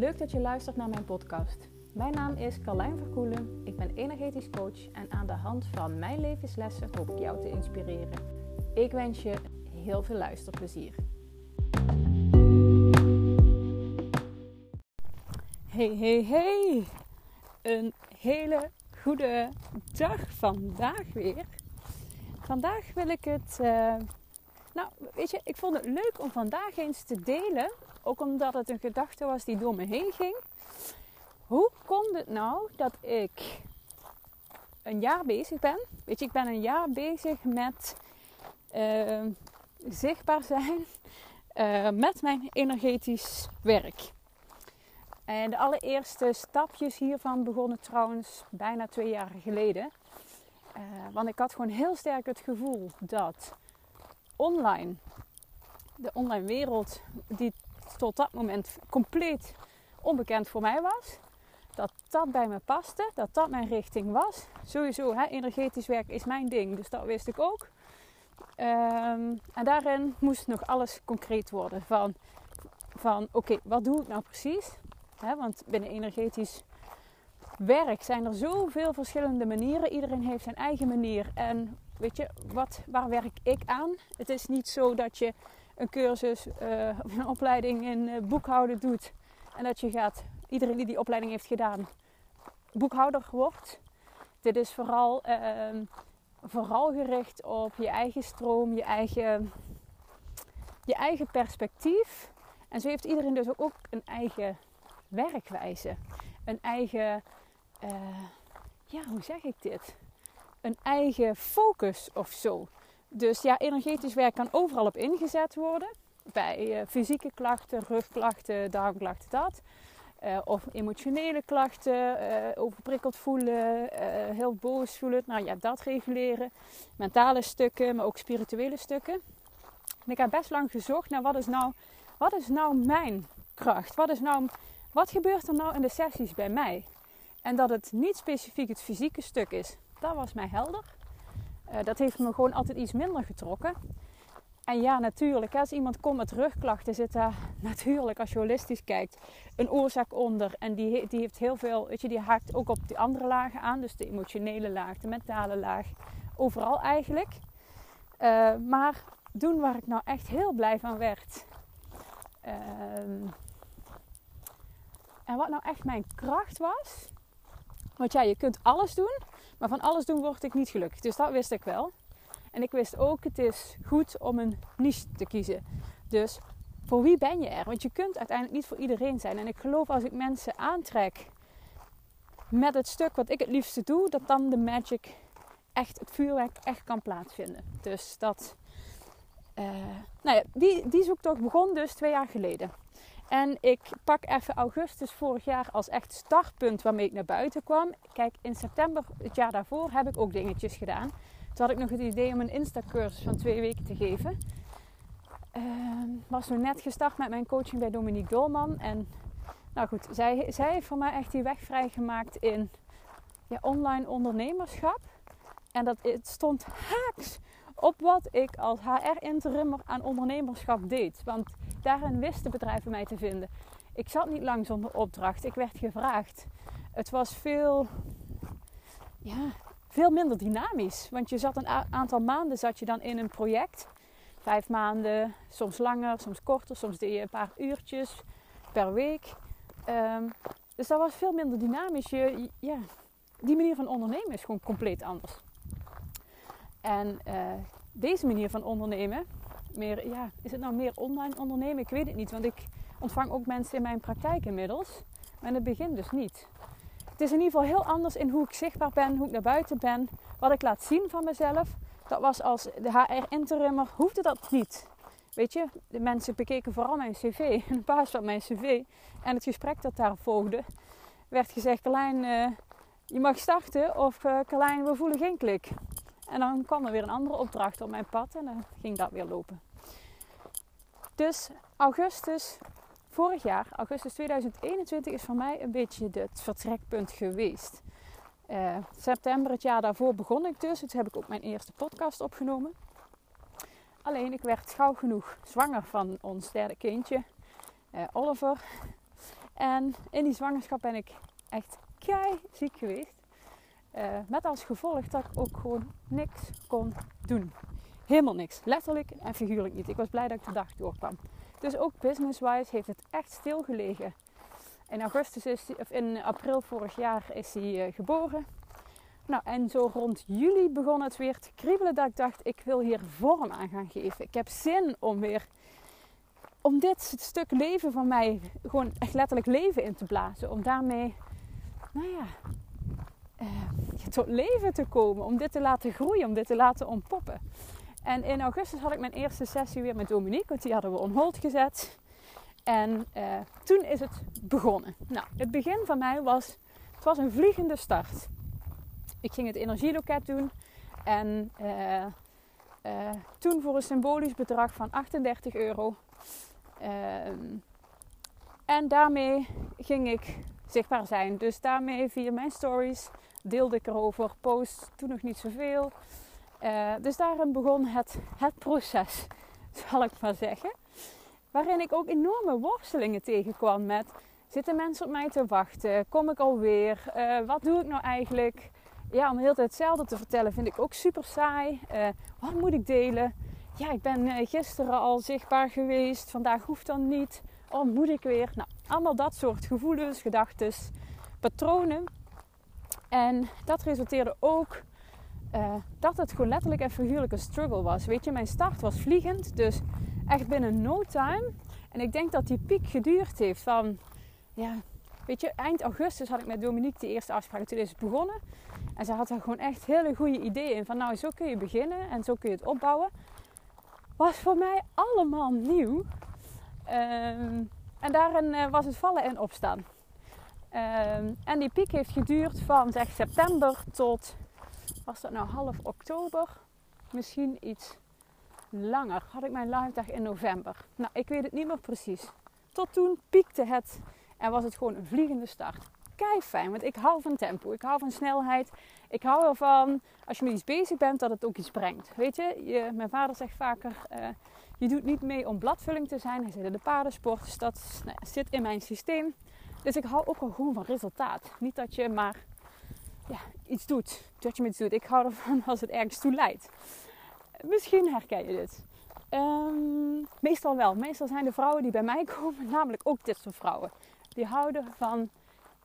Leuk dat je luistert naar mijn podcast. Mijn naam is Carlijn Verkoelen. Ik ben energetisch coach en aan de hand van mijn levenslessen hoop ik jou te inspireren. Ik wens je heel veel luisterplezier. Hey, hey, hey! Een hele goede dag vandaag weer. Vandaag wil ik het. Uh, nou, weet je, ik vond het leuk om vandaag eens te delen. Ook omdat het een gedachte was die door me heen ging. Hoe komt het nou dat ik een jaar bezig ben? Weet je, ik ben een jaar bezig met uh, zichtbaar zijn uh, met mijn energetisch werk. En de allereerste stapjes hiervan begonnen trouwens bijna twee jaar geleden. Uh, want ik had gewoon heel sterk het gevoel dat online, de online wereld, die tot dat moment compleet onbekend voor mij was, dat dat bij me paste, dat dat mijn richting was. Sowieso, hè, energetisch werk is mijn ding, dus dat wist ik ook. Um, en daarin moest nog alles concreet worden. Van, van oké, wat doe ik nou precies? Want binnen energetisch werk zijn er zoveel verschillende manieren. Iedereen heeft zijn eigen manier. En weet je, wat, waar werk ik aan? Het is niet zo dat je een cursus uh, een opleiding in uh, boekhouden doet. En dat je gaat, iedereen die die opleiding heeft gedaan, boekhouder wordt. Dit is vooral, uh, vooral gericht op je eigen stroom, je eigen, je eigen perspectief. En zo heeft iedereen dus ook een eigen werkwijze. Een eigen, uh, ja, hoe zeg ik dit? Een eigen focus of zo. Dus ja, energetisch werk kan overal op ingezet worden. Bij uh, fysieke klachten, rugklachten, darmklachten, dat. Uh, of emotionele klachten, uh, overprikkeld voelen, heel boos voelen. Nou ja, dat reguleren. Mentale stukken, maar ook spirituele stukken. En ik heb best lang gezocht naar wat is nou, wat is nou mijn kracht? Wat is nou wat gebeurt er nou in de sessies bij mij? En dat het niet specifiek het fysieke stuk is, dat was mij helder. Uh, dat heeft me gewoon altijd iets minder getrokken. En ja, natuurlijk, als iemand komt met rugklachten, zit daar natuurlijk, als je holistisch kijkt, een oorzaak onder. En die, die heeft heel veel, weet je, die haakt ook op die andere lagen aan. Dus de emotionele laag, de mentale laag, overal eigenlijk. Uh, maar doen waar ik nou echt heel blij van werd. Uh, en wat nou echt mijn kracht was. Want ja, je kunt alles doen. Maar van alles doen word ik niet gelukkig. Dus dat wist ik wel. En ik wist ook, het is goed om een niche te kiezen. Dus voor wie ben je er? Want je kunt uiteindelijk niet voor iedereen zijn. En ik geloof als ik mensen aantrek met het stuk wat ik het liefste doe, dat dan de magic echt, het vuurwerk echt kan plaatsvinden. Dus dat, uh, nou ja, die, die zoektocht begon dus twee jaar geleden. En ik pak even augustus vorig jaar als echt startpunt waarmee ik naar buiten kwam. Kijk, in september het jaar daarvoor heb ik ook dingetjes gedaan. Toen had ik nog het idee om een Insta-cursus van twee weken te geven. Uh, was toen net gestart met mijn coaching bij Dominique Dolman. En nou goed, zij, zij heeft voor mij echt die weg vrijgemaakt in ja, online ondernemerschap. En dat het stond haaks op wat ik als HR-interimmer aan ondernemerschap deed. Want daarin wisten bedrijven mij te vinden. Ik zat niet lang zonder opdracht. Ik werd gevraagd. Het was veel, ja, veel minder dynamisch. Want je zat een aantal maanden zat je dan in een project. Vijf maanden, soms langer, soms korter. Soms deed je een paar uurtjes per week. Um, dus dat was veel minder dynamisch. Je, ja, die manier van ondernemen is gewoon compleet anders. En uh, deze manier van ondernemen, meer, ja, is het nou meer online ondernemen? Ik weet het niet, want ik ontvang ook mensen in mijn praktijk inmiddels. Maar in het begin dus niet. Het is in ieder geval heel anders in hoe ik zichtbaar ben, hoe ik naar buiten ben, wat ik laat zien van mezelf. Dat was als de HR-interimmer, hoefde dat niet. Weet je, de mensen bekeken vooral mijn cv en op basis van mijn cv en het gesprek dat daar volgde, werd gezegd: Carlijn, uh, je mag starten of uh, Carlijn, we voelen geen klik. En dan kwam er weer een andere opdracht op mijn pad en dan ging dat weer lopen. Dus augustus vorig jaar, augustus 2021, is voor mij een beetje het vertrekpunt geweest. Uh, september het jaar daarvoor begon ik dus. Toen heb ik ook mijn eerste podcast opgenomen. Alleen ik werd gauw genoeg zwanger van ons derde kindje, uh, Oliver. En in die zwangerschap ben ik echt kei ziek geweest. Uh, met als gevolg dat ik ook gewoon niks kon doen. Helemaal niks. Letterlijk en figuurlijk niet. Ik was blij dat ik de dag doorkwam. Dus ook business-wise heeft het echt stilgelegen. In augustus is of in april vorig jaar is hij uh, geboren. Nou, en zo rond juli begon het weer te kriebelen dat ik dacht, ik wil hier vorm aan gaan geven. Ik heb zin om weer, om dit stuk leven van mij gewoon echt letterlijk leven in te blazen. Om daarmee, nou ja, uh, tot leven te komen. Om dit te laten groeien, om dit te laten ontpoppen. En in augustus had ik mijn eerste sessie weer met Dominique, want die hadden we on hold gezet. En uh, toen is het begonnen. Nou, het begin van mij was, het was een vliegende start. Ik ging het energieloket doen en uh, toen voor een symbolisch bedrag van 38 euro. Ehm, en daarmee ging ik zichtbaar zijn. Dus daarmee via mijn stories deelde ik erover. Post toen nog niet zoveel. Uh, dus daarin begon het, het proces, zal ik maar zeggen. Waarin ik ook enorme worstelingen tegenkwam met... Zitten mensen op mij te wachten? Kom ik alweer? Uh, wat doe ik nou eigenlijk? Ja, om heel tijd hetzelfde te vertellen vind ik ook super saai. Uh, wat moet ik delen? Ja, ik ben gisteren al zichtbaar geweest. Vandaag hoeft dan niet. Oh, moet ik weer? Nou, allemaal dat soort gevoelens, gedachten, patronen. En dat resulteerde ook uh, dat het gewoon letterlijk en figuurlijk een struggle was. Weet je, mijn start was vliegend, dus echt binnen no time. En ik denk dat die piek geduurd heeft van, ja, weet je, eind augustus had ik met Dominique de eerste afspraak. Toen is het begonnen. En ze had er gewoon echt hele goede ideeën in. Van nou, zo kun je beginnen en zo kun je het opbouwen. Was voor mij allemaal nieuw. Um, en daarin uh, was het vallen en opstaan. Um, en die piek heeft geduurd van zeg september tot was dat nou half oktober? Misschien iets langer. Had ik mijn live dag in november. Nou, ik weet het niet meer precies. Tot toen piekte het en was het gewoon een vliegende start. Kei fijn, want ik hou van tempo. Ik hou van snelheid. Ik hou ervan als je met iets bezig bent dat het ook iets brengt. Weet je, je mijn vader zegt vaker: uh, je doet niet mee om bladvulling te zijn. Hij in de paardensport, dus dat nou, zit in mijn systeem. Dus ik hou ook wel gewoon van resultaat. Niet dat je maar ja, iets doet. Dat je met iets doet. Ik hou ervan als het ergens toe leidt. Misschien herken je dit. Um, meestal wel. Meestal zijn de vrouwen die bij mij komen namelijk ook dit soort vrouwen. Die houden van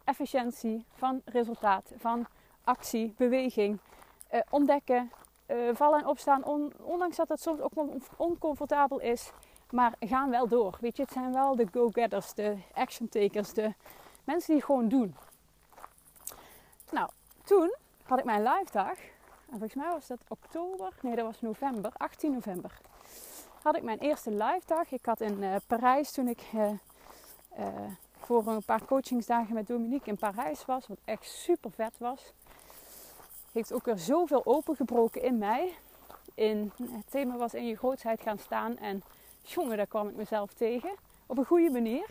efficiëntie, van resultaat, van actie, beweging, uh, ontdekken, uh, vallen en opstaan. On, ondanks dat het soms ook oncomfortabel is, maar gaan wel door. Weet je, het zijn wel de go-getters, de action takers, de mensen die het gewoon doen. Nou, toen had ik mijn live dag. En volgens mij was dat oktober. Nee, dat was november. 18 november. Had ik mijn eerste live dag. Ik had in uh, Parijs toen ik uh, uh, voor een paar coachingsdagen met Dominique in Parijs was. Wat echt super vet was. Heeft ook weer zoveel opengebroken in mij. In, het thema was in je grootheid gaan staan. En jongen, daar kwam ik mezelf tegen. Op een goede manier.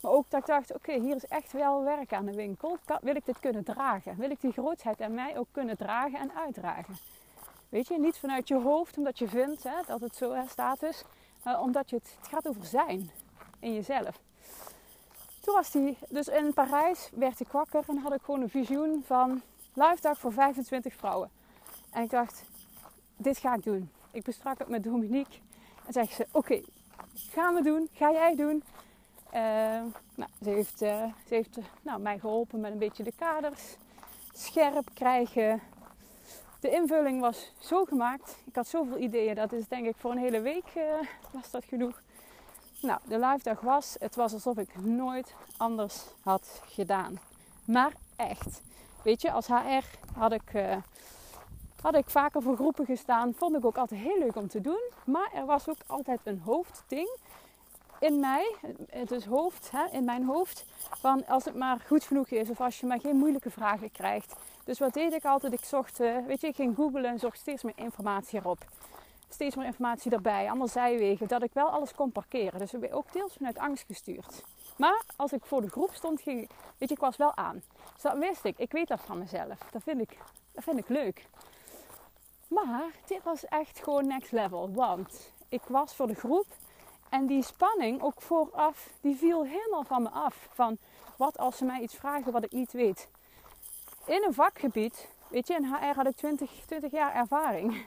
Maar ook dat ik dacht, oké, hier is echt wel werk aan de winkel. Wil ik dit kunnen dragen? Wil ik die grootheid aan mij ook kunnen dragen en uitdragen? Weet je, niet vanuit je hoofd, omdat je vindt hè, dat het zo hè, status. Maar omdat je het, het gaat over zijn in jezelf. Toen was die, dus in Parijs werd ik wakker en had ik gewoon een visioen van live dag voor 25 vrouwen. En ik dacht, dit ga ik doen. Ik besprak het met Dominique en zei ze, oké, gaan we doen, ga jij doen. Uh, nou, ze heeft, uh, ze heeft uh, nou, mij geholpen met een beetje de kaders scherp krijgen. De invulling was zo gemaakt. Ik had zoveel ideeën. Dat is denk ik voor een hele week was dat genoeg. Nou, de live dag was. Het was alsof ik nooit anders had gedaan. Maar echt. Weet je, als HR had ik, had ik vaker voor groepen gestaan. Vond ik ook altijd heel leuk om te doen. Maar er was ook altijd een hoofdding in mij, het is hoofd, hè, in mijn hoofd, van als het maar goed genoeg is of als je maar geen moeilijke vragen krijgt. Dus wat deed ik altijd? Ik zocht, uh, weet je, ik ging googlen en zocht steeds meer informatie erop. Steeds meer informatie erbij, allemaal zijwegen, dat ik wel alles kon parkeren. Dus ik ben ook deels vanuit angst gestuurd. Maar als ik voor de groep stond, ging, weet je, ik was wel aan. Dus dat wist ik. Ik weet dat van mezelf. Dat vind ik, dat vind ik leuk. Maar dit was echt gewoon next level. Want ik was voor de groep en die spanning ook vooraf, die viel helemaal van me af. Van wat als ze mij iets vragen wat ik niet weet? In een vakgebied, weet je, in HR had ik 20, 20 jaar ervaring.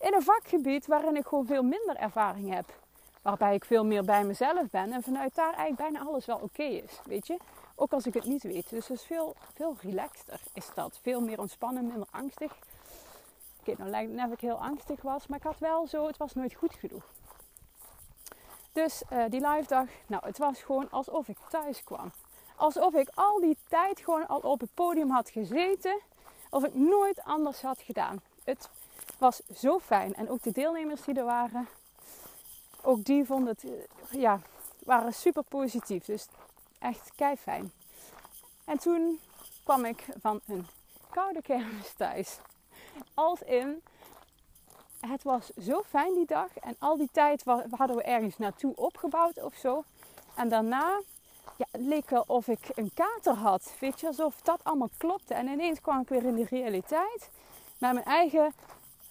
In een vakgebied waarin ik gewoon veel minder ervaring heb. Waarbij ik veel meer bij mezelf ben en vanuit daar eigenlijk bijna alles wel oké is, weet je. Ook als ik het niet weet. Dus het is veel, veel relaxter is dat. Veel meer ontspannen, minder angstig. Oké, nou lijkt het net ik heel angstig was. Maar ik had wel zo, het was nooit goed genoeg. Dus uh, die live dag, nou het was gewoon alsof ik thuis kwam. Alsof ik al die tijd gewoon al op het podium had gezeten. Of ik nooit anders had gedaan. Het was zo fijn. En ook de deelnemers die er waren, ook die vonden het, eh, ja, waren super positief. Dus echt kei fijn. En toen kwam ik van een koude kermis thuis. Als in, het was zo fijn die dag. En al die tijd hadden we ergens naartoe opgebouwd of zo. En daarna ja, het leek wel of ik een kater had. Weet je, alsof dat allemaal klopte. En ineens kwam ik weer in de realiteit. Met mijn eigen,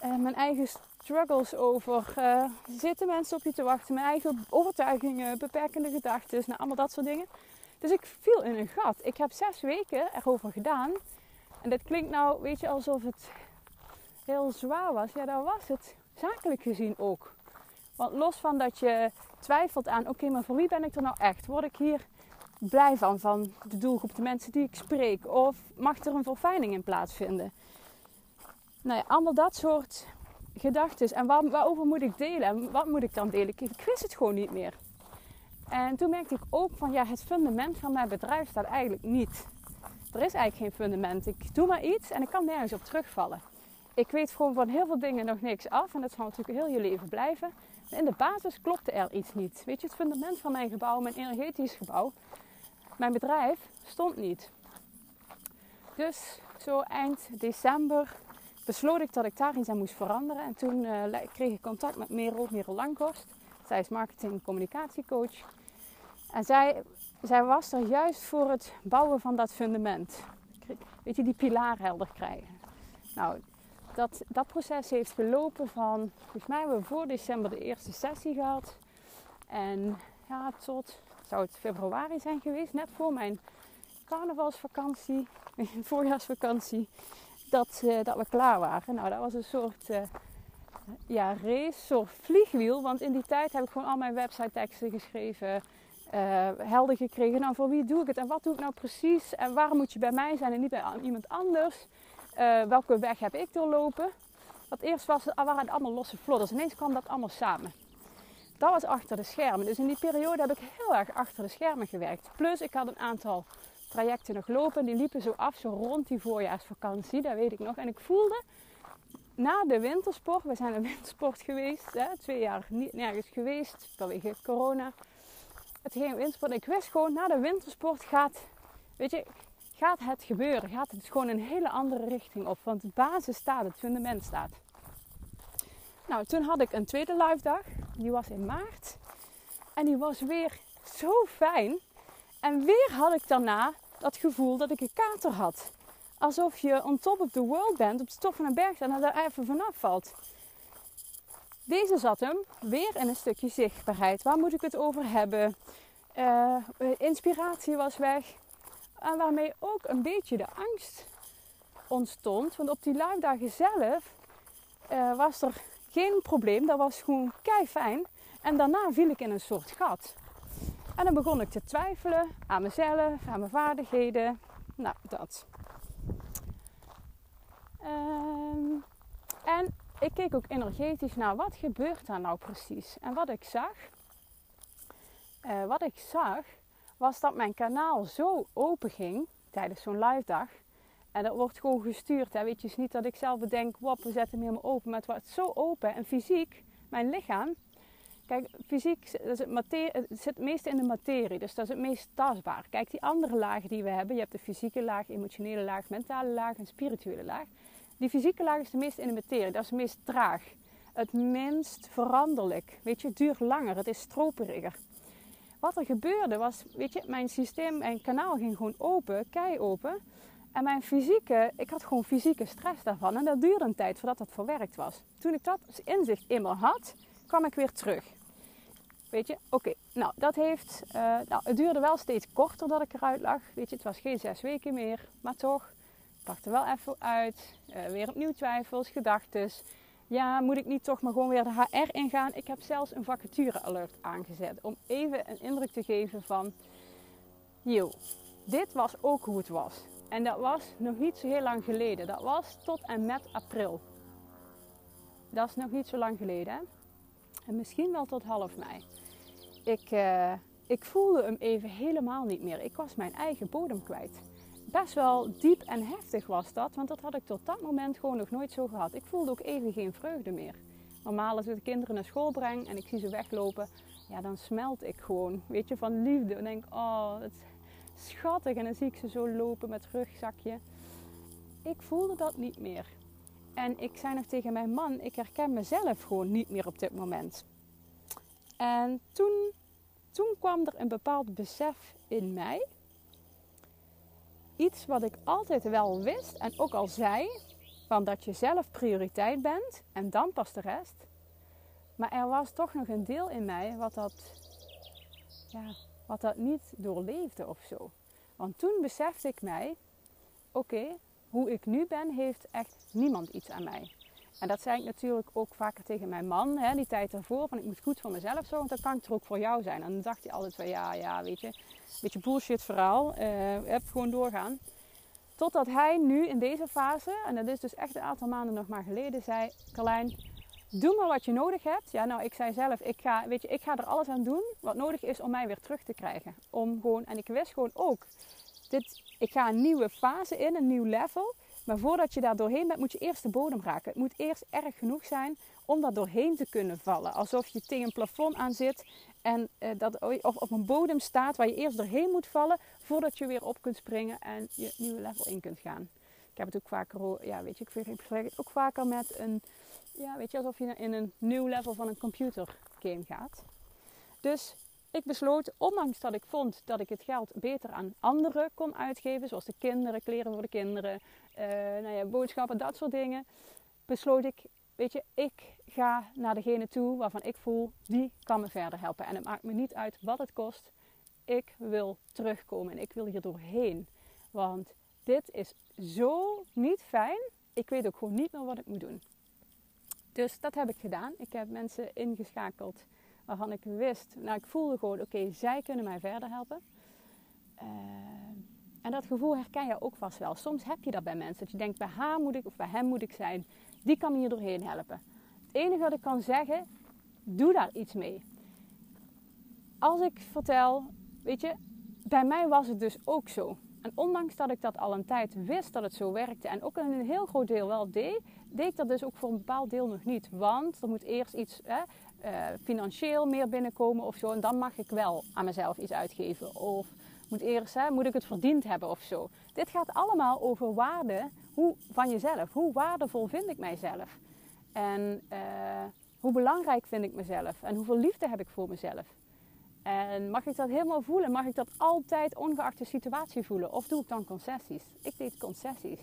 uh, mijn eigen struggles over uh, zitten mensen op je te wachten. Mijn eigen overtuigingen, beperkende gedachten. Nou, allemaal dat soort dingen. Dus ik viel in een gat. Ik heb zes weken erover gedaan. En dit klinkt nou, weet je, alsof het heel zwaar was. Ja, dat was het zakelijk gezien ook. Want los van dat je twijfelt aan, oké, maar voor wie ben ik er nou echt? Word ik hier blij van, van de doelgroep, de mensen die ik spreek? Of mag er een verfijning in plaatsvinden? Nou ja, allemaal dat soort gedachten. En waar, waarover moet ik delen? En wat moet ik dan delen? Ik, ik wist het gewoon niet meer. En toen merkte ik ook van ja, het fundament van mijn bedrijf staat eigenlijk niet. Er is eigenlijk geen fundament. Ik doe maar iets en ik kan nergens op terugvallen. Ik weet gewoon van heel veel dingen nog niks af en dat zal natuurlijk heel je leven blijven. In de basis klopte er iets niet. Weet je, het fundament van mijn gebouw, mijn energetisch gebouw, mijn bedrijf stond niet. Dus zo eind december besloot ik dat ik daar iets aan moest veranderen. En toen uh, kreeg ik contact met Merel, Merel Langkorst. Zij is marketing- en communicatiecoach. En zij, zij was er juist voor het bouwen van dat fundament. Weet je, die pilaar helder krijgen. Nou, dat, dat proces heeft gelopen van, volgens mij hebben we voor december de eerste sessie gehad. En ja, tot, zou het februari zijn geweest, net voor mijn carnavalsvakantie, voorjaarsvakantie, dat, uh, dat we klaar waren. Nou, dat was een soort uh, ja, race, soort vliegwiel. Want in die tijd heb ik gewoon al mijn website teksten geschreven, uh, helder gekregen. Nou, voor wie doe ik het en wat doe ik nou precies? En waarom moet je bij mij zijn en niet bij iemand anders? Uh, welke weg heb ik doorlopen? Want eerst was waren het allemaal losse vlodders. Ineens kwam dat allemaal samen. Dat was achter de schermen. Dus in die periode heb ik heel erg achter de schermen gewerkt. Plus ik had een aantal trajecten nog lopen. Die liepen zo af, zo rond die voorjaarsvakantie. Dat weet ik nog. En ik voelde na de wintersport, we zijn een wintersport geweest, hè, twee jaar niet nergens geweest vanwege corona. Het ging wintersport. Ik wist gewoon, na de wintersport gaat, weet je, gaat het gebeuren. Gaat het gewoon een hele andere richting op. Want de basis staat, het fundament staat. Nou, toen had ik een tweede live dag. Die was in maart. En die was weer zo fijn. En weer had ik daarna dat gevoel dat ik een kater had. Alsof je on top of the world bent, op de top van een berg en er even vanaf valt. Deze zat hem weer in een stukje zichtbaarheid. Waar moet ik het over hebben? Uh, inspiratie was weg. En waarmee ook een beetje de angst ontstond. Want op die live dagen zelf uh, was er geen probleem. Dat was gewoon kei fijn. En daarna viel ik in een soort gat. En dan begon ik te twijfelen aan mezelf, aan mijn vaardigheden. Nou, dat. Um, en ik keek ook energetisch naar wat gebeurt daar nou precies. En wat ik zag, uh, wat ik zag, was dat mijn kanaal zo open ging tijdens zo'n live dag. En dat wordt gewoon gestuurd. Hè. Weet je, is niet dat ik zelf bedenk, wop, we zetten hem helemaal open. Maar het wordt zo open. En fysiek, mijn lichaam. Kijk, fysiek dat is het, materie, zit het meest in de materie. Dus dat is het meest tastbaar. Kijk, die andere lagen die we hebben. Je hebt de fysieke laag, emotionele laag, mentale laag en spirituele laag. Die fysieke laag is de meest in de materie. Dat is het meest traag. Het minst veranderlijk. Weet je, het duurt langer. Het is stroperiger wat er gebeurde was, weet je, mijn systeem, mijn kanaal ging gewoon open, kei open. En mijn fysieke, ik had gewoon fysieke stress daarvan. En dat duurde een tijd voordat dat verwerkt was. Toen ik dat inzicht eenmaal had, kwam ik weer terug. weet je, oké. Nou, dat heeft, uh, nou, het duurde wel steeds korter dat ik eruit lag. Weet je, het was geen zes weken meer, maar toch, ik pakte wel even uit. Uh, weer opnieuw twijfels, gedachten. Ja, moet ik niet toch maar gewoon weer de HR ingaan? Ik heb zelfs een vacature alert aangezet om even een indruk te geven van, joh, dit was ook hoe het was. En dat was nog niet zo heel lang geleden. Dat was tot en met april. Dat is nog niet zo lang geleden. Hè? En misschien wel tot half mei. Ik, uh, ik voelde hem even helemaal niet meer. Ik was mijn eigen bodem kwijt. Best wel diep en heftig was dat, want dat had ik tot dat moment gewoon nog nooit zo gehad. Ik voelde ook even geen vreugde meer. Normaal als ik de kinderen naar school breng en ik zie ze weglopen, ja, dan smelt ik gewoon, weet je, van liefde. En denk, oh, dat is schattig. En dan zie ik ze zo lopen met rugzakje. Ik voelde dat niet meer. En ik zei nog tegen mijn man, ik herken mezelf gewoon niet meer op dit moment. En toen, toen kwam er een bepaald besef in mij. Iets wat ik altijd wel wist en ook al zei, van dat je zelf prioriteit bent en dan pas de rest. Maar er was toch nog een deel in mij wat dat, ja, wat dat niet doorleefde of zo. Want toen besefte ik mij, oké, hoe ik nu ben, heeft echt niemand iets aan mij. En dat zei ik natuurlijk ook vaker tegen mijn man, hè, die tijd ervoor. Van ik moet goed voor mezelf zorgen, dan kan ik ook voor jou zijn. En dan dacht hij altijd van ja, ja, weet je, beetje bullshit verhaal. Uh, heb gewoon doorgaan. Totdat hij nu in deze fase, en dat is dus echt een aantal maanden nog maar geleden, zei: Carlijn, doe maar wat je nodig hebt. Ja, nou, ik zei zelf, ik ga, weet je, ik ga er alles aan doen wat nodig is om mij weer terug te krijgen. Om gewoon, en ik wist gewoon ook, dit, ik ga een nieuwe fase in, een nieuw level. Maar voordat je daar doorheen bent, moet je eerst de bodem raken. Het moet eerst erg genoeg zijn om daar doorheen te kunnen vallen. Alsof je tegen een plafond aan zit en uh, dat, of op een bodem staat waar je eerst doorheen moet vallen voordat je weer op kunt springen en je nieuwe level in kunt gaan. Ik heb het ook vaker, ja, weet je, ik vergelijk het ook vaker met een, ja, weet je, alsof je in een nieuw level van een computer game gaat. Dus ik besloot, ondanks dat ik vond dat ik het geld beter aan anderen kon uitgeven, zoals de kinderen, kleren voor de kinderen, nou ja, boodschappen, dat soort dingen, besloot ik, weet je, ik ga naar degene toe waarvan ik voel, die kan me verder helpen. En het maakt me niet uit wat het kost. Ik wil terugkomen en ik wil hier doorheen. Want dit is zo niet fijn. Ik weet ook gewoon niet meer wat ik moet doen. Dus dat heb ik gedaan. Ik heb mensen ingeschakeld waarvan ik wist, nou ik voelde gewoon, oké, zij kunnen mij verder helpen. Uh, en dat gevoel herken je ook vast wel. Soms heb je dat bij mensen. Dat je denkt, bij haar moet ik of bij hem moet ik zijn. Die kan me hier doorheen helpen. Het enige wat ik kan zeggen, doe daar iets mee. Als ik vertel, weet je, bij mij was het dus ook zo. En ondanks dat ik dat al een tijd wist dat het zo werkte en ook een heel groot deel wel deed, deed ik dat dus ook voor een bepaald deel nog niet. Want er moet eerst iets hè, uh, financieel meer binnenkomen of zo. En dan mag ik wel aan mezelf iets uitgeven. Of moet eerst, moet ik het verdiend hebben of zo. Dit gaat allemaal over waarde hoe, van jezelf. Hoe waardevol vind ik mijzelf? En uh, hoe belangrijk vind ik mezelf? En hoeveel liefde heb ik voor mezelf? En mag ik dat helemaal voelen? Mag ik dat altijd ongeacht de situatie voelen? Of doe ik dan concessies? Ik deed concessies.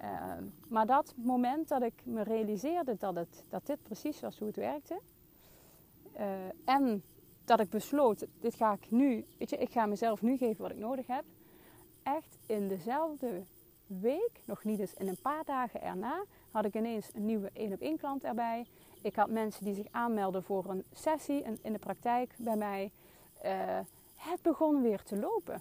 Uh, maar dat moment dat ik me realiseerde dat, het, dat dit precies was hoe het werkte, uh, en dat ik besloot, dit ga ik nu, weet je, ik ga mezelf nu geven wat ik nodig heb. Echt in dezelfde week, nog niet eens in een paar dagen erna, had ik ineens een nieuwe 1 op 1 klant erbij. Ik had mensen die zich aanmelden voor een sessie in de praktijk bij mij. Uh, het begon weer te lopen.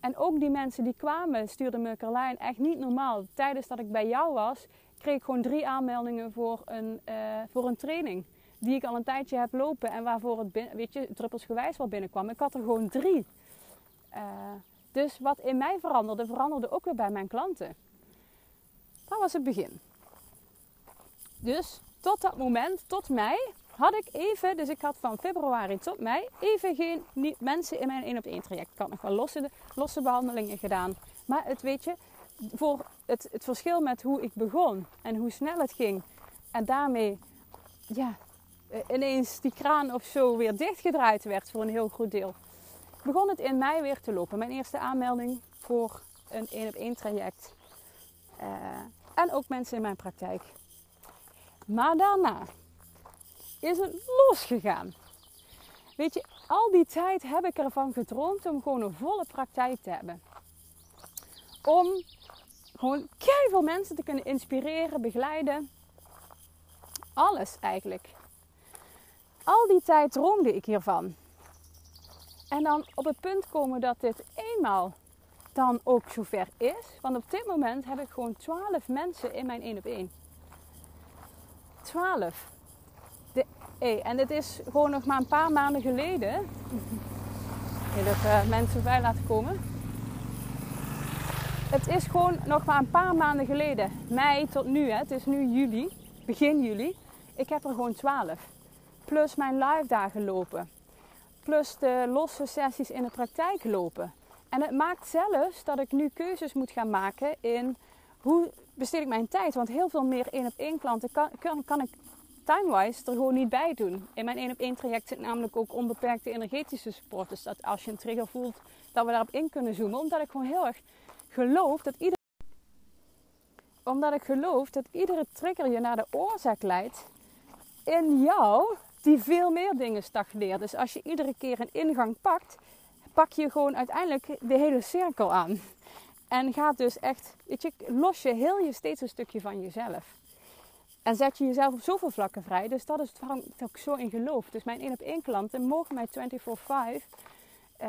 En ook die mensen die kwamen, stuurden me Carlijn echt niet normaal. Tijdens dat ik bij jou was, kreeg ik gewoon drie aanmeldingen voor een, uh, voor een training die ik al een tijdje heb lopen en waarvoor het, weet je, druppelsgewijs wel binnenkwam. Ik had er gewoon drie. Uh, dus wat in mij veranderde, veranderde ook weer bij mijn klanten. Dat was het begin. Dus tot dat moment, tot mei, had ik even, dus ik had van februari tot mei, even geen niet, mensen in mijn 1 op 1 traject. Ik had nog wel losse, losse behandelingen gedaan. Maar het weet je, voor het, het verschil met hoe ik begon en hoe snel het ging. En daarmee, ja, eh, ineens die kraan of zo weer dichtgedraaid werd voor een heel goed deel, begon het in mei weer te lopen. Mijn eerste aanmelding voor een 1 op 1 traject. Uh, en ook mensen in mijn praktijk. Maar daarna is het losgegaan. Weet je, al die tijd heb ik ervan gedroomd om gewoon een volle praktijk te hebben. Om gewoon veel mensen te kunnen inspireren, begeleiden. Alles eigenlijk. Al die tijd droomde ik hiervan. En dan op het punt komen dat dit eenmaal dan ook zover is. Want op dit moment heb ik gewoon 12 mensen in mijn 1 op 1. 12. De, hey, en dit is gewoon nog maar een paar maanden geleden. Even uh, mensen bij laten komen. Het is gewoon nog maar een paar maanden geleden. Mei tot nu, hè. het is nu juli, begin juli. Ik heb er gewoon 12. Plus mijn live dagen lopen. Plus de losse sessies in de praktijk lopen. En het maakt zelfs dat ik nu keuzes moet gaan maken in hoe besteed ik mijn tijd. Want heel veel meer één op één klanten kan, kan, kan ik timewise er gewoon niet bij doen. In mijn één op één traject zit namelijk ook onbeperkte energetische support. Dus dat als je een trigger voelt, dat we daarop in kunnen zoomen. Omdat ik gewoon heel erg geloof dat ieder omdat ik geloof dat iedere trigger je naar de oorzaak leidt in jou die veel meer dingen stagneert. Dus als je iedere keer een ingang pakt, pak je gewoon uiteindelijk de hele cirkel aan. En gaat dus echt, weet je, los je heel je steeds een stukje van jezelf. En zet je jezelf op zoveel vlakken vrij. Dus dat is waarom ik ook zo in geloof. Dus mijn één op één klanten mogen mij 24-5 uh,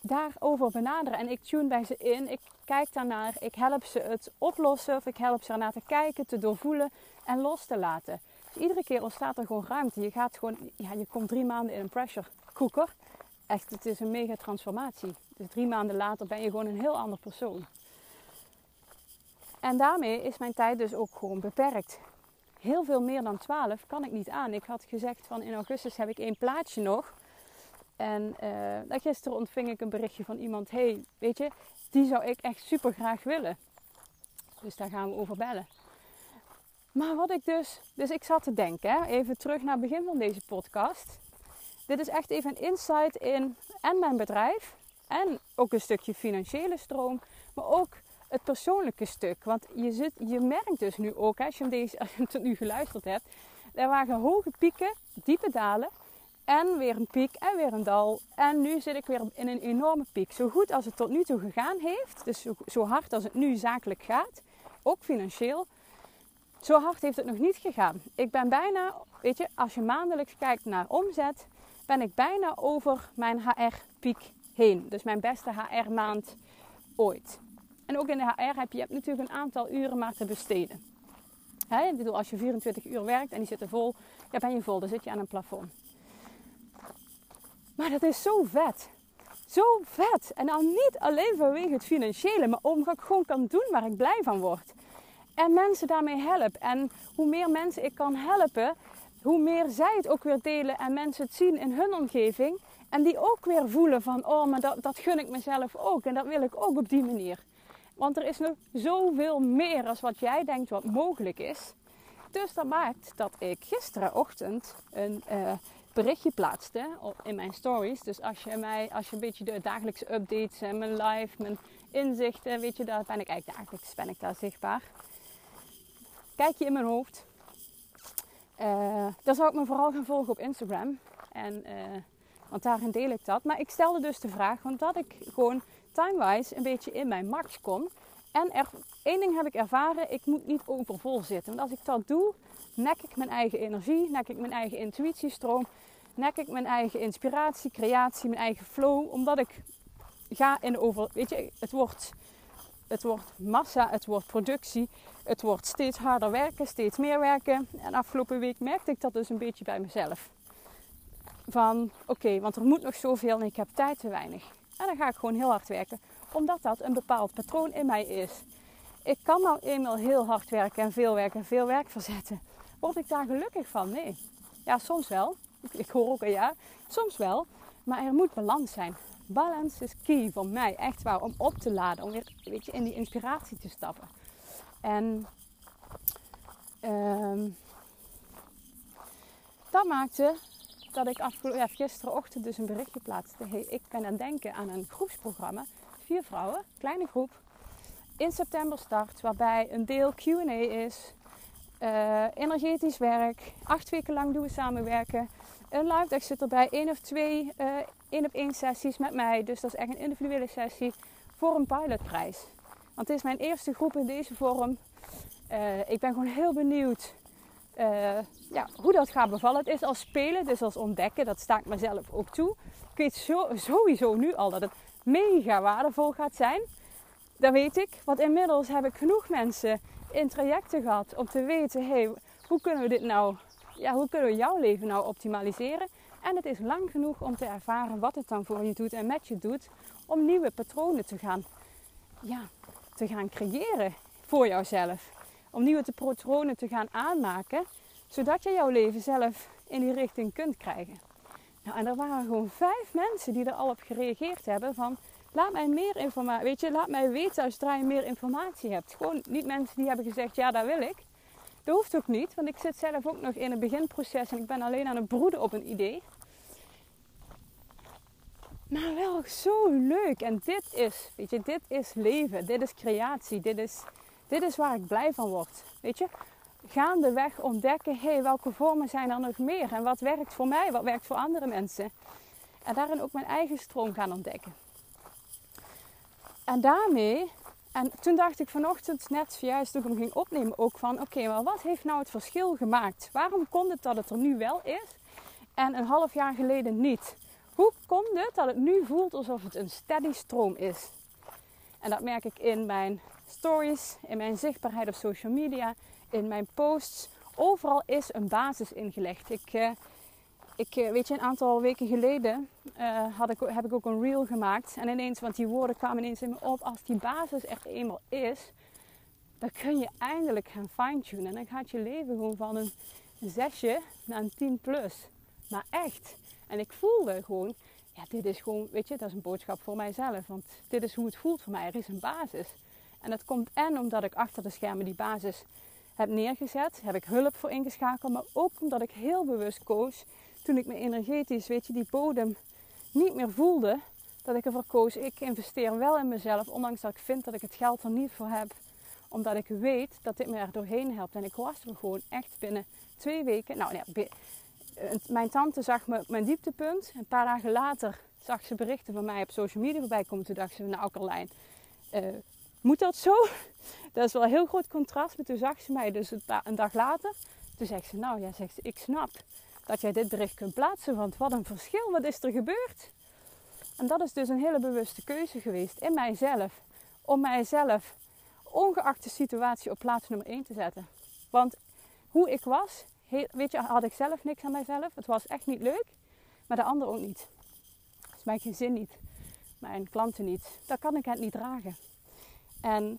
daarover benaderen. En ik tune bij ze in. Ik kijk daarnaar. Ik help ze het oplossen. Of ik help ze ernaar te kijken, te doorvoelen en los te laten. Iedere keer ontstaat er gewoon ruimte. Je gaat gewoon, ja, je komt drie maanden in een pressure cooker. Echt, het is een mega transformatie. Dus drie maanden later ben je gewoon een heel ander persoon. En daarmee is mijn tijd dus ook gewoon beperkt. Heel veel meer dan 12 kan ik niet aan. Ik had gezegd van in augustus heb ik één plaatje nog. En uh, gisteren ontving ik een berichtje van iemand. hey, weet je, die zou ik echt super graag willen. Dus daar gaan we over bellen. Maar wat ik dus... Dus ik zat te denken, even terug naar het begin van deze podcast. Dit is echt even een insight in en mijn bedrijf. En ook een stukje financiële stroom. Maar ook het persoonlijke stuk. Want je, zit, je merkt dus nu ook, als je, hem deze, als je tot nu geluisterd hebt, er waren hoge pieken, diepe dalen. En weer een piek en weer een dal. En nu zit ik weer in een enorme piek. Zo goed als het tot nu toe gegaan heeft, dus zo hard als het nu zakelijk gaat, ook financieel, zo hard heeft het nog niet gegaan. Ik ben bijna, weet je, als je maandelijks kijkt naar omzet, ben ik bijna over mijn HR-piek heen. Dus mijn beste HR-maand ooit. En ook in de HR heb je, natuurlijk een aantal uren maar te besteden. He, ik bedoel, als je 24 uur werkt en die zitten vol, ja, ben je vol, dan zit je aan een plafond. Maar dat is zo vet. Zo vet. En dan niet alleen vanwege het financiële, maar omdat ik gewoon kan doen waar ik blij van word. En mensen daarmee help. En hoe meer mensen ik kan helpen, hoe meer zij het ook weer delen en mensen het zien in hun omgeving. En die ook weer voelen van, oh, maar dat, dat gun ik mezelf ook. En dat wil ik ook op die manier. Want er is nog zoveel meer als wat jij denkt wat mogelijk is. Dus dat maakt dat ik gisterenochtend een uh, berichtje plaatste in mijn stories. Dus als je mij, als je een beetje de dagelijkse updates en mijn live, mijn inzichten, weet je, daar ben ik eigenlijk dagelijks ben ik daar zichtbaar. Kijk je in mijn hoofd. Uh, dan zou ik me vooral gaan volgen op Instagram. En, uh, want daarin deel ik dat. Maar ik stelde dus de vraag, want dat ik gewoon timewise een beetje in mijn max kom. En er, één ding heb ik ervaren, ik moet niet overvol zitten. Want als ik dat doe, nek ik mijn eigen energie, nek ik mijn eigen intuïtiestroom, nek ik mijn eigen inspiratie, creatie, mijn eigen flow. Omdat ik ga in over, weet je, het wordt, het wordt massa, het wordt productie, het wordt steeds harder werken, steeds meer werken. En afgelopen week merkte ik dat dus een beetje bij mezelf. Van oké, want er moet nog zoveel en ik heb tijd te weinig. En dan ga ik gewoon heel hard werken, omdat dat een bepaald patroon in mij is. Ik kan nou eenmaal heel hard werken en veel werken en veel werk verzetten. Word ik daar gelukkig van? Nee. Ja, soms wel. Ik hoor ook een ja. Soms wel. Maar er moet balans zijn. Balans is key voor mij. Echt waar. Om op te laden. Om weer weet je, in die inspiratie te stappen. En um, dat maakte dat ik afgelopen, ja, gisterenochtend dus een berichtje plaatste. Hey, ik ben aan het denken aan een groepsprogramma. Vier vrouwen, kleine groep. In september start, waarbij een deel Q&A is. uh, energetisch werk. Acht weken lang doen we samenwerken. Een live dag zit erbij. één of twee uh, één op één sessies met mij. Dus dat is echt een individuele sessie voor een pilotprijs. Want het is mijn eerste groep in deze vorm. Uh, ik ben gewoon heel benieuwd ja, hoe dat gaat bevallen. Het is als spelen, is als ontdekken. Dat sta ik mezelf ook toe. Ik weet sowieso nu al dat het mega waardevol gaat zijn. Dat weet ik. Want inmiddels heb ik genoeg mensen in trajecten gehad om te weten, hey, hoe kunnen we dit nou, ja, hoe kunnen we jouw leven nou optimaliseren? En het is lang genoeg om te ervaren wat het dan voor je doet en met je doet, om nieuwe patronen te gaan, ja, te gaan creëren voor jouzelf. Om nieuwe patronen te gaan aanmaken, zodat je jouw leven zelf in die richting kunt krijgen. Nou, en er waren gewoon vijf mensen die er al op gereageerd hebben van laat mij meer informatie, weet je, laat mij weten als je meer informatie hebt. Gewoon niet mensen die hebben gezegd, ja, dat wil ik. Dat hoeft ook niet, want ik zit zelf ook nog in een beginproces en ik ben alleen aan het broeden op een idee. Maar wel zo leuk. En dit is, weet je, dit is leven. Dit is creatie. Dit is, dit is waar ik blij van word. Weet je, gaandeweg ontdekken, hey, welke vormen zijn er nog meer? En wat werkt voor mij? Wat werkt voor andere mensen? En daarin ook mijn eigen stroom gaan ontdekken. En daarmee, en toen dacht ik vanochtend net juist toen ik hem ging opnemen ook van... Oké, maar wat heeft nou het verschil gemaakt? Waarom kon het dat het er nu wel is en een half jaar geleden niet? Hoe komt het dat het nu voelt alsof het een steady stroom is? En dat merk ik in mijn stories, in mijn zichtbaarheid op social media, in mijn posts. Overal is een basis ingelegd. Ik, uh, ik eh, weet je, een aantal weken geleden uh, had ik, heb ik ook een reel gemaakt. En ineens, want die woorden kwamen ineens in me op. Als die basis er eenmaal is, dan kun je eindelijk gaan fine-tunen. En dan gaat je leven gewoon van een zesje naar een 10 plus. Maar echt. En ik voelde gewoon, ja, dit is gewoon, weet je, dat is een boodschap voor mijzelf. Want dit is hoe het voelt voor mij. Er is een basis. En dat komt en omdat ik achter de schermen die basis heb neergezet. Heb ik hulp voor ingeschakeld. Maar ook omdat ik heel bewust koos toen ik me energetisch, weet je, die bodem niet meer voelde, dat ik ervoor koos, ik investeer wel in mezelf, ondanks dat ik vind dat ik het geld er niet voor heb. Omdat ik weet dat dit me er doorheen helpt. En ik was er gewoon echt binnen twee weken. Nou ja, mijn tante zag me mijn dieptepunt. Een paar dagen later zag ze berichten van mij op social media voorbij komen. Toen dacht ze, nou Carlijn, uh, moet dat zo? Dat is wel een heel groot contrast. Maar toen zag ze mij dus een dag later. Toen zegt ze, nou ja, zegt ze, ik snap dat jij dit bericht kunt plaatsen. Want wat een verschil, wat is er gebeurd? En dat is dus een hele bewuste keuze geweest in mijzelf. Om mijzelf, ongeacht de situatie, op plaats nummer 1 te zetten. Want hoe ik was, weet je, had ik zelf niks aan mijzelf. Het was echt niet leuk. Maar de ander ook niet. Dus mijn gezin niet. Mijn klanten niet. Dat kan ik het niet dragen. En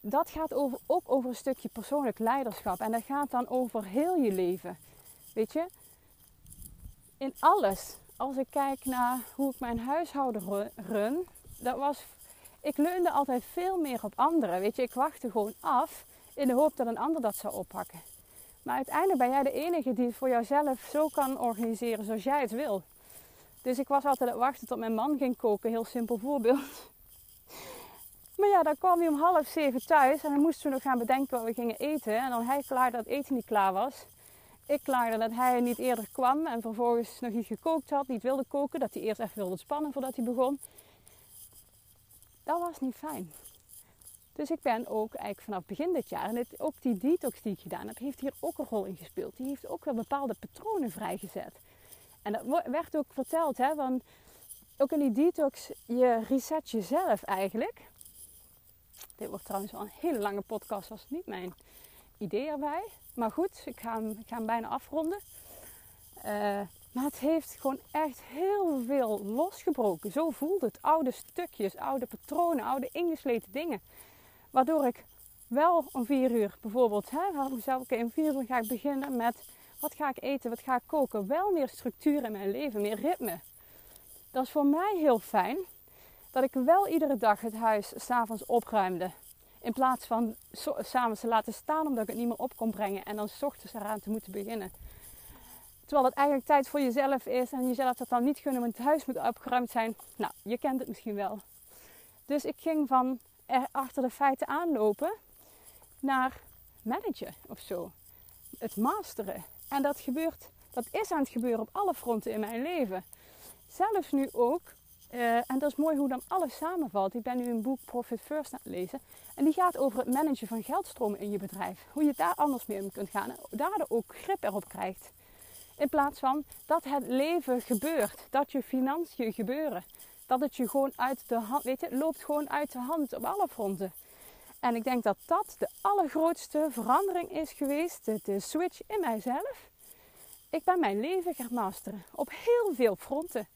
dat gaat over, ook over een stukje persoonlijk leiderschap. En dat gaat dan over heel je leven. Weet je, in alles. Als ik kijk naar hoe ik mijn huishouden run, dat was, ik leunde altijd veel meer op anderen. Weet je, ik wachtte gewoon af in de hoop dat een ander dat zou oppakken. Maar uiteindelijk ben jij de enige die het voor jouzelf zo kan organiseren zoals jij het wil. Dus ik was altijd aan het wachten tot mijn man ging koken. Heel simpel voorbeeld. Maar ja, dan kwam hij om half zeven thuis en dan moesten we nog gaan bedenken wat we gingen eten. En dan hij klaar dat eten niet klaar was. Ik klaarde dat hij niet eerder kwam en vervolgens nog niet gekookt had, niet wilde koken. Dat hij eerst even wilde spannen voordat hij begon. Dat was niet fijn. Dus ik ben ook eigenlijk vanaf begin dit jaar, en ook die detox die ik gedaan heb, heeft hier ook een rol in gespeeld. Die heeft ook wel bepaalde patronen vrijgezet. En dat werd ook verteld, hè, van ook in die detox, je reset jezelf eigenlijk. Dit wordt trouwens wel een hele lange podcast, was niet mijn idee erbij. Maar goed, ik ga hem, ik ga bijna afronden. Uh, maar het heeft gewoon echt heel veel losgebroken. Zo voelt het. Oude stukjes, oude patronen, oude ingesleten dingen. Waardoor ik wel om vier uur bijvoorbeeld, hè, zou ik om vier uur ga ik beginnen met wat ga ik eten, wat ga ik koken. Wel meer structuur in mijn leven, meer ritme. Dat is voor mij heel fijn dat ik wel iedere dag het huis s'avonds opruimde. In plaats van s'avonds te laten staan omdat ik het niet meer op kon brengen en dan s ochtends eraan te moeten beginnen. Terwijl het eigenlijk tijd voor jezelf is en jezelf dat dan niet gunnen, want het huis moet opgeruimd zijn. Nou, je kent het misschien wel. Dus ik ging van achter de feiten aanlopen naar managen of zo. het masteren. En dat gebeurt, dat is aan het gebeuren op alle fronten in mijn leven. Zelfs nu ook, eh, en dat is mooi hoe dan alles samenvalt. Ik ben nu een boek Profit First aan het lezen. En die gaat over het managen van geldstromen in je bedrijf. Hoe je daar anders mee om kunt gaan. En daardoor ook grip erop krijgt. In plaats van dat het leven gebeurt. Dat je financiën gebeuren. Dat het je gewoon uit de hand, weet je, het loopt gewoon uit de hand op alle fronten. En ik denk dat dat de allergrootste verandering is geweest, de switch in mijzelf. Ik ben mijn leven gaan masteren op heel veel fronten.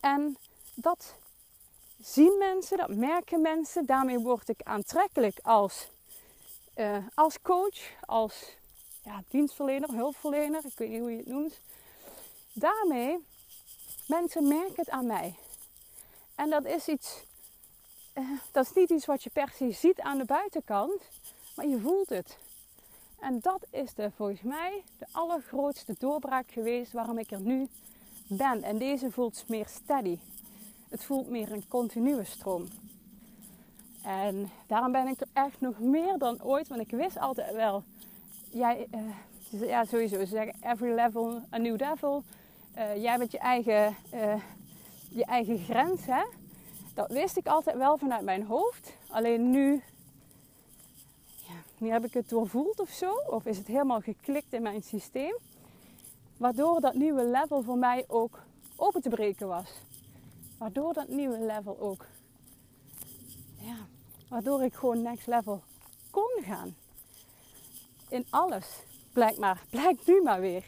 En dat zien mensen, dat merken mensen. Daarmee word ik aantrekkelijk als, uh, als coach, als ja, dienstverlener, hulpverlener, ik weet niet hoe je het noemt. Daarmee, mensen merken het aan mij. En dat is iets uh, dat is niet iets wat je per se ziet aan de buitenkant, maar je voelt het. En dat is de, volgens mij de allergrootste doorbraak geweest waarom ik er nu ben. En deze voelt meer steady. Het voelt meer een continue stroom. En daarom ben ik er echt nog meer dan ooit, want ik wist altijd wel, jij, uh, ja sowieso, ze zeggen every level a new devil. Uh, jij bent je eigen, je eigen grens, hè. Dat wist ik altijd wel vanuit mijn hoofd. Alleen nu, ja, nu heb ik het doorvoeld of zo. Of is het helemaal geklikt in mijn systeem. Waardoor dat nieuwe level voor mij ook open te breken was. Waardoor dat nieuwe level ook, ja, waardoor ik gewoon next level kon gaan. In alles, blijkt maar, blijkt nu maar weer.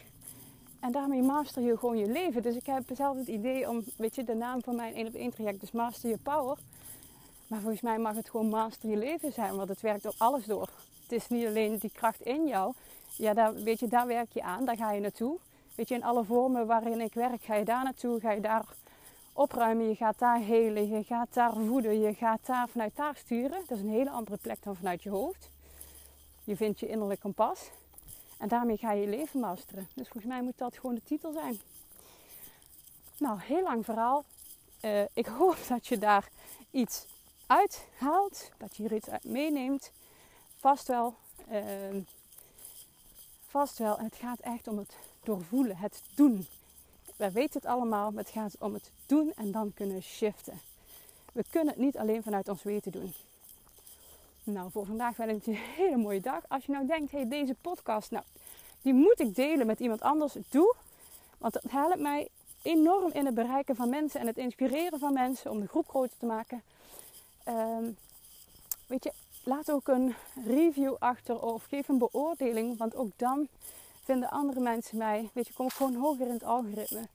En daarmee master je gewoon je leven. Dus ik heb zelf het idee om, weet je, de naam van mijn 1 op 1 traject is Master Your Power. Maar volgens mij mag het gewoon Master Je Leven zijn, want het werkt op alles door. Het is niet alleen die kracht in jou. Ja, daar, weet je, daar werk je aan, daar ga je naartoe. Weet je, in alle vormen waarin ik werk, ga je daar naartoe, ga je daar opruimen, je gaat daar helen, je gaat daar voeden, je gaat daar vanuit daar sturen. Dat is een hele andere plek dan vanuit je hoofd. Je vindt je innerlijk kompas. En daarmee ga je je leven masteren. Dus volgens mij moet dat gewoon de titel zijn. Nou, heel lang verhaal. Uh, ik hoop dat je daar iets uithaalt. Dat je er iets uit meeneemt. Vast wel. Uh, vast wel. En het gaat echt om het doorvoelen, het doen. Wij weten het allemaal, maar het gaat om het doen en dan kunnen shiften. We kunnen het niet alleen vanuit ons weten doen. Nou, voor vandaag wel een hele mooie dag. Als je nou denkt, hey, deze podcast, nou, die moet ik delen met iemand anders. Doe, want dat helpt mij enorm in het bereiken van mensen en het inspireren van mensen om de groep groter te maken. Um, weet je, laat ook een review achter of geef een beoordeling, want ook dan vinden andere mensen mij. Weet je, kom ik gewoon hoger in het algoritme.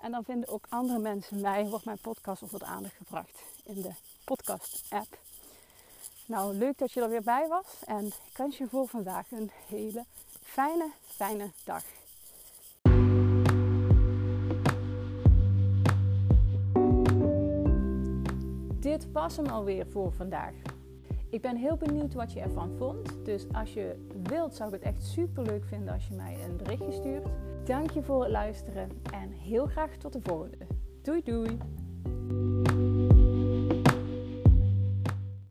En dan vinden ook andere mensen mij, wordt mijn podcast onder de aandacht gebracht in de podcast-app. Nou, leuk dat je er weer bij was. En ik wens je voor vandaag een hele fijne, fijne dag. Dit was hem alweer voor vandaag. Ik ben heel benieuwd wat je ervan vond. Dus als je wilt, zou ik het echt super leuk vinden als je mij een berichtje stuurt. Dank je voor het luisteren en heel graag tot de volgende. Doei doei!